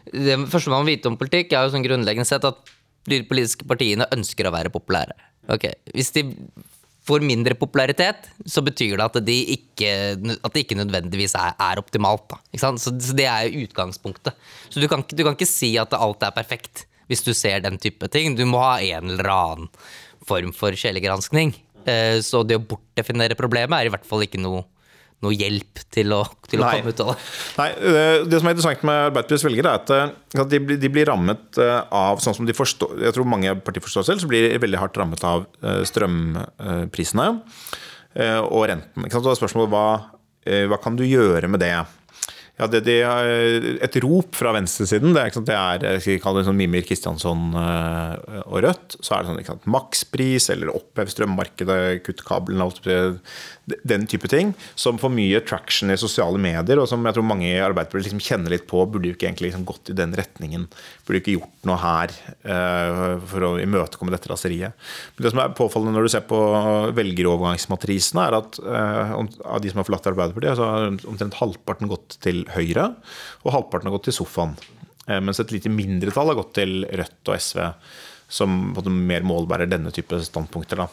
det første man må vite om politikk, er jo sånn grunnleggende sett at de politiske partiene ønsker å være populære. Ok, Hvis de får mindre popularitet, så betyr det at, de ikke, at det ikke nødvendigvis er, er optimalt. Så, så, det er jo utgangspunktet. Så du kan, du kan, ikke si at alt er perfekt hvis du ser den type ting. Du må ha en eller annen form for kjelegranskning. Eh, så det å bortdefinere problemet er i hvert fall ikke noe noe hjelp til å, til å komme ut av det. Nei, eh, Det som er interessant med Arbeiderpartiets velgere, er at de de, de, blir rammet eh, av sånn som de forstår, Jeg tror mange partier forstår selv, så blir de veldig hardt rammet av strømprisene og renten. Og spørsmålet hva, hva kan du gjøre med det? Ja, det, det, et rop fra venstresiden, det er, det er jeg kalle det sånn Mimir Kristiansson uh, og Rødt. Så er det sånn ikke sant, makspris eller opphev strømmarkedet, kutt kablene, den type ting. Som får mye traction i sosiale medier, og som jeg tror mange i Arbeiderpartiet liksom kjenner litt på. Burde jo ikke egentlig liksom gått i den retningen. Burde jo ikke gjort noe her uh, for å imøtekomme dette raseriet. Men det som er påfallende når du ser på velgerovergangsmatrisene, er at uh, av de som har forlatt Arbeiderpartiet, så har omtrent halvparten gått til Høyre, og halvparten har gått til sofaen. Uh, mens et lite mindretall har gått til Rødt og SV, som mer målbærer denne type standpunkter.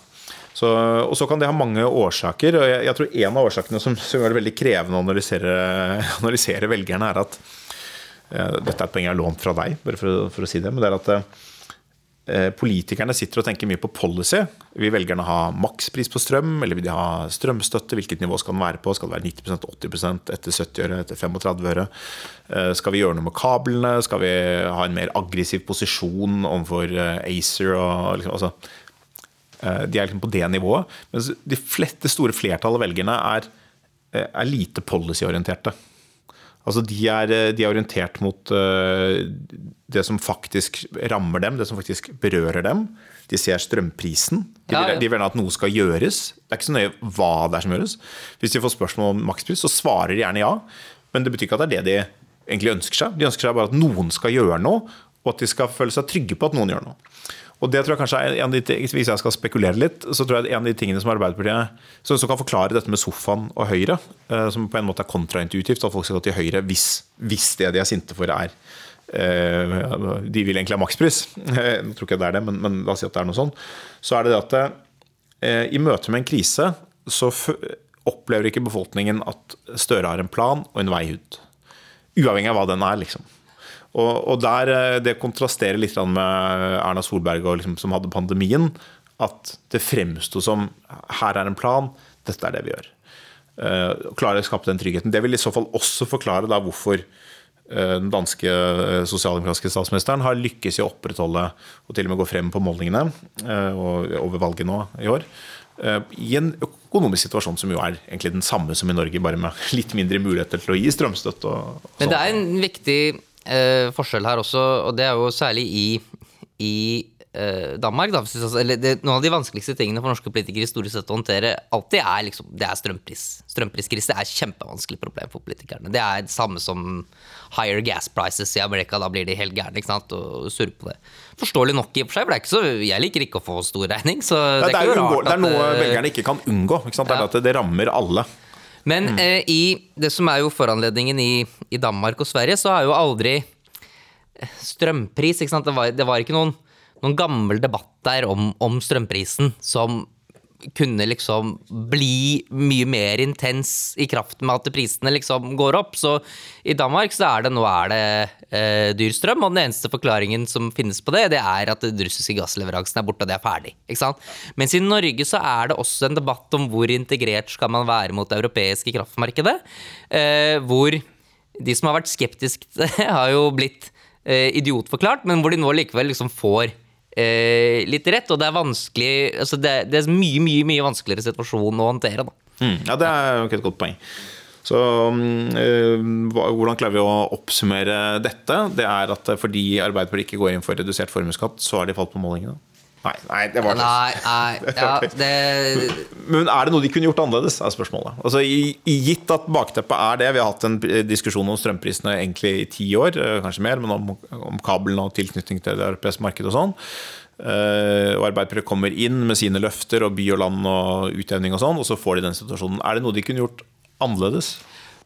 Så, og så kan det ha mange årsaker. og Jeg, jeg tror en av årsakene som, som gjør det veldig krevende å analysere, analysere velgerne, er at uh, Dette er et poeng jeg har lånt fra deg, bare for, for å si det. men det er at uh, politikerne sitter og tenker mye på policy. Vil velgerne ha makspris på strøm, eller vil de ha strømstøtte? Hvilket nivå skal den være på? Skal det være 90% 80% etter 70 øre, etter 35 øre? Skal vi gjøre noe med kablene? Skal vi ha en mer aggressiv posisjon overfor ACER? Og, liksom, altså, de er liksom på det nivået. Mens de flette store flertallet av velgerne er, er lite policyorienterte. Altså de er, de er orientert mot det som faktisk rammer dem, det som faktisk berører dem. De ser strømprisen. De vil, Ja, ja. de vil gjerne at noe skal gjøres. Det er ikke så nøye hva det er som gjøres. Hvis de får spørsmål om makspris, så svarer de gjerne ja. Men det betyr ikke at det er det de egentlig ønsker seg. De ønsker seg bare at noen skal gjøre noe, og at de skal føle seg trygge på at noen gjør noe. Og det tror jeg kanskje er en av de, Hvis jeg skal spekulere litt, så tror jeg en av de tingene som Arbeiderpartiet som, som kan forklare dette med sofaen og Høyre, eh, som på en måte er kontraintuitivt, at folk skal gå til Høyre hvis, hvis det de er sinte for, er eh, De vil egentlig ha makspris. Nå tror ikke det er det, men, men la oss si at det er noe sånn. Så er det det at eh, i møte med en krise så opplever ikke befolkningen at Støre har en plan og en vei ut. Uavhengig av hva den er, liksom. Og, og der, eh, Det kontrasterer litt med Erna Solberg og liksom, som hadde pandemien. At det fremsto som her er en plan, dette er det vi gjør. Uh, klare klarer å skape den tryggheten. Det vil i så fall også forklare da hvorfor eh, den danske eh, sosialdemokratiske statsministeren har lykkes i å opprettholde og til og med gå frem på målingene eh, og over valget nå i år. eh, I en økonomisk situasjon som jo er egentlig den samme som i Norge, bare med litt mindre muligheter til å gi strømstøtte. Men det er en viktig eh, forskjell her også, og det er jo særlig i, i eh, Danmark. Da, hvis eller det, noen av de vanskeligste tingene for norske politikere historisk sett å håndtere alltid er liksom, det er strømpris. Strømpriskrise er et kjempevanskelig problem for politikerne. Det er det samme som higher gas prices i Amerika. Da blir de helt gærne ikke sant, og surrer på det. Forståelig nok i og for seg, for det er ikke så, jeg liker ikke å få stor regning. Så det er det, er jo uunngå- rart det er noe eh, velgerne ikke kan unngå. Ikke? Det er Ja. det rammer alle. Men eh, i det som er jo foranledningen i, i Danmark og Sverige, så har jo aldri eh, strømpris ikke sant? Det, var, det var ikke noen, noen gammel debatt der om, om strømprisen som kunne liksom bli mye mer intens i kraft med at prisene liksom går opp. Så i Danmark så er det nå er det eh, dyr strøm, og den eneste forklaringen som finnes på det, det er at den russiske gassleveransen er borte, og det er ferdig. Ikke sant? Mens i Norge så er det også en debatt om hvor integrert skal man være mot det europeiske kraftmarkedet. Eh, hvor de som har vært skeptiske har jo blitt eh, idiotforklart, men hvor de nå likevel liksom får eh, litt rett. Og det er vanskelig altså det, det er mye, mye mye vanskeligere situasjon å håndtere. Mm, ja, det er jo et godt poeng. Så eh, Hvordan klarer vi å oppsummere dette? Det er at eh, fordi Arbeiderpartiet ikke går inn for redusert formuesskatt, så har de falt på målingene? Nei, nei, det var det. Nei, nei, ja, det Men er det noe de kunne gjort annerledes, er spørsmålet. Altså, i, i Gitt at bakteppet er det, vi har hatt en diskusjon om strømprisene egentlig i ti år, eh, kanskje mer, men om, om kabelen og tilknytning til det europeiske markedet og sånn. Uh, og Arbeiderpartiet kommer inn med sine løfter og by og land og utjevning og sånn, og så får de den situasjonen. Er det noe de kunne gjort annerledes?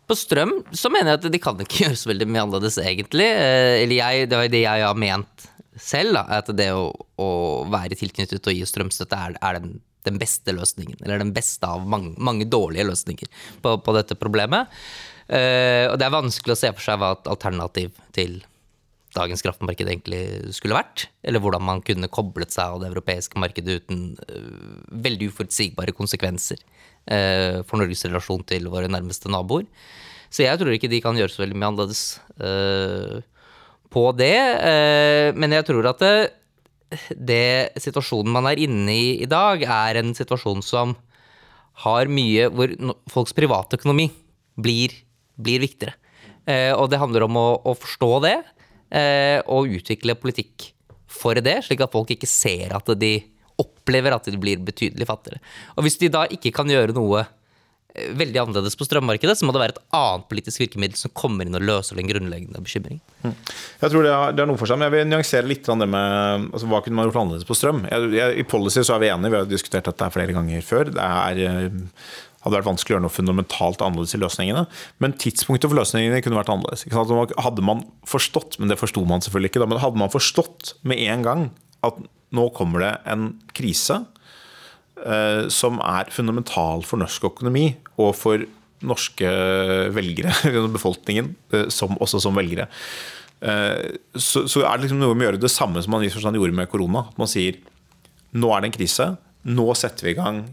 På strøm så mener jeg at de kan ikke gjøre så veldig mye annerledes, egentlig. Eh, Eller jeg, det var jo det jeg har ment selv, da, at det å, å være tilknyttet og gi strømstøtte er, er den, den beste løsningen. Eller den beste av mange, mange dårlige løsninger på, på dette problemet. Eh, og det er vanskelig å se for seg hva et alternativ til dagens kraftmarked egentlig skulle vært. Eller hvordan man kunne koblet seg av det europeiske markedet uten uh, veldig uforutsigbare konsekvenser uh, for Norges relasjon til våre nærmeste naboer. Så jeg tror ikke de kan gjøre så veldig mye annerledes øh, på det. øh, men jeg tror at det, det situasjonen man er inne i i dag, er en situasjon som har mye hvor folks privatøkonomi blir, blir viktigere. Eh, og det handler om å, å forstå det, eh, og utvikle politikk for det, slik at folk ikke ser at de opplever at de blir betydelig fattigere. Og hvis de da ikke kan gjøre noe eh, veldig annerledes på strømmarkedet, så må det være et annet politisk virkemiddel som kommer inn og løser den grunnleggende bekymringen. Jeg tror det er, det er noe for seg, men jeg vil nyansere litt det med altså, hva kunne man gjort annerledes på strøm. Jeg, jeg, I policy så er vi enige, vi har diskutert dette flere ganger før. Det er, eh, hadde vært vanskelig å gjøre noe fundamentalt annerledes i løsningene. Men tidspunktet for løsningene kunne vært annerledes. Hadde man forstått, men det forsto man selvfølgelig ikke, da, men hadde man forstått med en gang at nå kommer det en krise eh, som er fundamental for norsk økonomi og for norske velgere, befolkningen, eh, som, også som velgere, eh, så, så er det liksom noe med å gjøre det samme som man gjorde med korona. At man sier nå er det en krise, nå setter vi i gang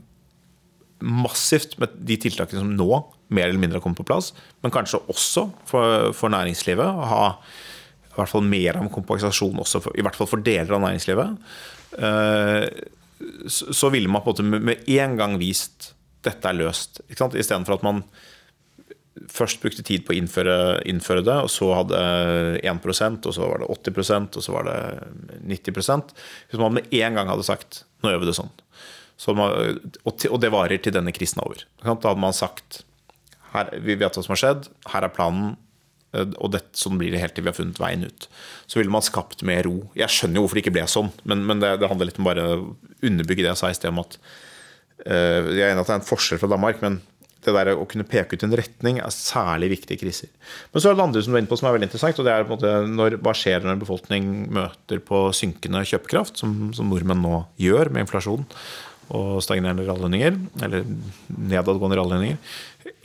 massivt med de tiltakene som nå mer eller mindre har kommet på plass, men kanskje også for, for næringslivet. å Ha i hvert fall mer av en kompensasjon også for, i hvert fall for deler av næringslivet. Så, ville man på en måte med, en gang vist dette er løst. Ikke sant? Istedenfor at man først brukte tid på å innføre, innføre det, og så hadde 1% og så var det 80% og så var det 90% Hvis man med en gang hadde sagt nå gjør vi det sånn, så man, og det varer til denne krisen er over. Da hadde man sagt her, vi vet hva som har skjedd, her er planen, og det, sånn blir det helt til vi har funnet veien ut. Så ville man skapt mer ro. Jeg skjønner jo hvorfor det ikke ble sånn, men, men det, det, handler litt om bare å underbygge det jeg sa i sted om at uh, Jeg er enig at det er en forskjell fra Danmark, men det der å kunne peke ut en retning er særlig viktig i kriser. Men så er det andre som du er inne på som er veldig interessant, og det er på en måte når, hva skjer når en befolkning møter på synkende kjøpekraft, som, som nordmenn nå gjør med inflasjon og stagnerende reallønninger, eller nedadgående reallønninger.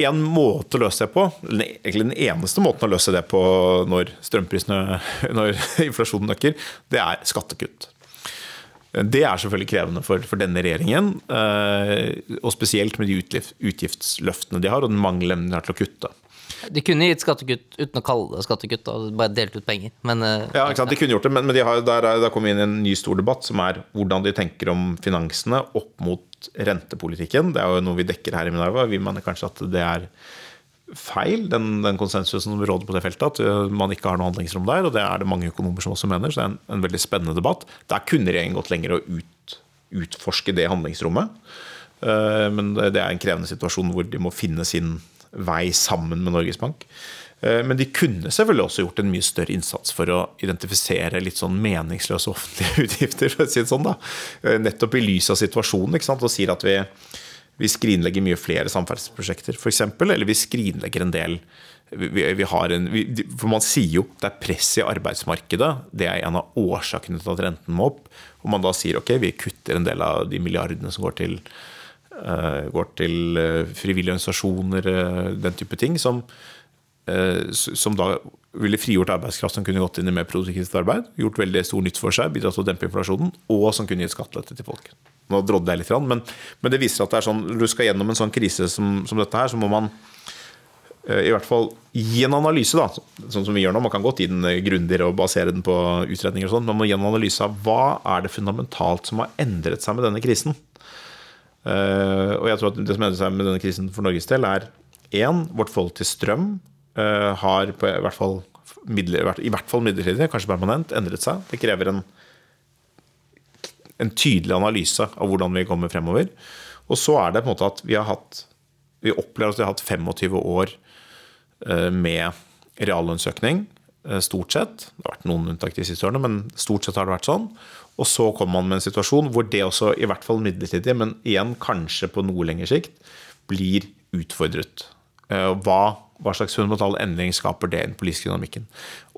En måte å løse det på, egentlig den eneste måten å løse det på når strømprisene, når inflasjonen øker, det er skattekutt. Det er selvfølgelig krevende for, for denne regjeringen, eh, og spesielt med de utgiftsløftene de har, og den mangelen de har til å kutte. De kunne gitt skattekutt uten å kalle det skattekutt, og bare delt ut penger. Men, eh, ja, ikke sant? De kunne gjort det, men, men de har, der, der kom inn en ny stor debatt, som er hvordan de tenker om finansene opp mot rentepolitikken. Det er jo noe vi dekker her i Minerva. Vi mener kanskje at det er feil, den, den konsensusen som råder på det feltet, at uh, man ikke har noe handlingsrom der. Og det er det mange økonomer som også mener, så det er en, en veldig spennende debatt. Der kunne regjeringen gått lenger og ut, utforske det handlingsrommet. Uh, men det er en krevende situasjon hvor de må finne sin vei sammen med Norges Bank. Uh, men de kunne selvfølgelig også gjort en mye større innsats for å identifisere litt sånn meningsløse offentlige utgifter, for å si det sånn. da. Nettopp i lys av situasjonen, ikke sant? og sier at vi vi skrinlegger mye flere samferdselsprosjekter, f.eks. Eller vi skrinlegger en del vi, vi en, vi, For man sier jo det er press i arbeidsmarkedet. Det er en av årsakene til at renten må opp. Og man da sier ok, vi kutter en del av de milliardene som går til, uh, går til frivillige organisasjoner, uh, den type ting, som, som da ville frigjort arbeidskraft som kunne gått inn i mer produktivt arbeid, gjort veldig stor nytt for seg, bidratt til å dempe inflasjonen, og som kunne gitt skattelette til folk. Nå drodde jeg litt, men, men, det viser at det er sånn, når du skal gjennom en sånn krise som, som dette her, så må man eh, i hvert fall gi en analyse, da, sånn som vi gjør nå. Man kan godt gi den eh, grundigere og basere den på utredninger, og sånn, men man må gi en analyse av hva er det fundamentalt som har endret seg med denne krisen. Og jeg tror at Det som endret seg med denne krisen for Norges del, er én, vårt forhold til strøm har på, i, hvert fall, i hvert fall midlertidig, kanskje permanent, endret seg. Det krever en en tydelig analyse av hvordan vi kommer fremover. Og så er det på en måte at vi har hatt Vi opplever at vi har hatt 25 år eh, med reallønnsøkning, eh, stort sett. Det har vært noen unntak de siste årene, men stort sett har det vært sånn. Og så kommer man med en situasjon hvor det også, i hvert fall midlertidig, men igjen kanskje på noe lengre sikt, blir utfordret. Eh, hva, hva slags fundamental endring skaper det i den politiske dynamikken?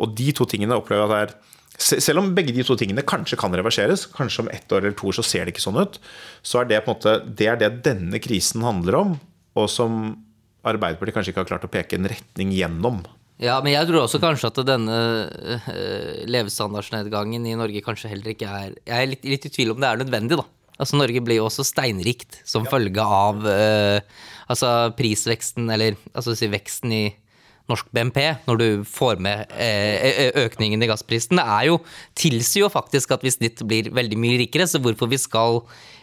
Og de to tingene opplever jeg at er selv om begge de to tingene kanskje kan reverseres, kanskje om ett år eller to år så ser det ikke sånn ut, så er det på en måte, det er det denne krisen handler om, og som Arbeiderpartiet kanskje ikke har klart å peke en retning gjennom. Ja, men jeg tror også kanskje at denne uh, levestandardsnedgangen i Norge kanskje heller ikke er Jeg er litt, litt, i tvil om det er nødvendig, da. Altså Norge blir jo også steinrikt som ja. følge av uh, altså prisveksten, eller altså si veksten i norsk BNP, når du får med eh, økningen i gassprisen, det er jo, tilsier jo faktisk at vi snitt blir veldig mye rikere. Så hvorfor vi skal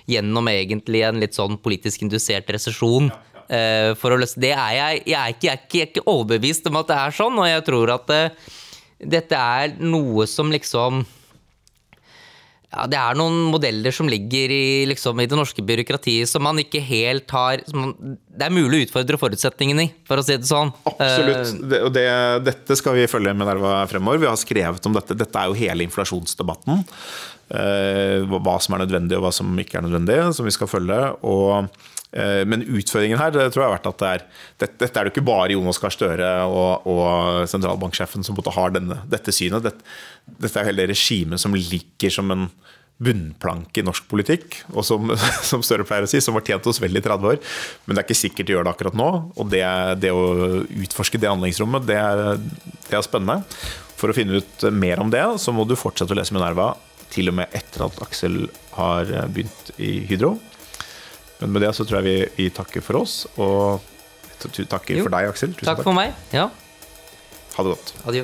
gjennom egentlig en litt sånn politisk indusert resesjon eh, for å løse det, er jeg, jeg, er ikke, jeg, er ikke, jeg, er ikke, overbevist om at det er sånn. Og jeg tror at uh, dette er noe som liksom ja, det er noen modeller som ligger i, liksom, i det norske byråkratiet som man ikke helt har man, Det er mulig å utfordre forutsetningene i, for å si det sånn. Absolutt. Uh, det, og det, dette skal vi følge med Nerva fremover. Vi har skrevet om dette. Dette er jo hele inflasjonsdebatten. Uh, hva som er nødvendig og hva som ikke er nødvendig, som vi skal følge. og Eh, men utføringen her det tror jeg har vært at det er, dette, dette er det ikke bare Jonas Gahr Støre og, og, sentralbanksjefen som har denne, dette synet. Dette, dette er hele regimet som ligger som en bunnplanke i norsk politikk, og som, som, Støre pleier å si, som har tjent oss vel i 30 år. Men det er ikke sikkert de gjør det akkurat nå. Og det, det å utforske det handlingsrommet, det er, det er, spennende. For å finne ut mer om det, så må du fortsette å lese Minerva til og med etter at Aksel har begynt i Hydro. Men med det så tror jeg vi, vi takker for oss, og takker jo. for deg, Aksel. Tusen takk. Takk for meg. Ja. Ha det godt. Adjø.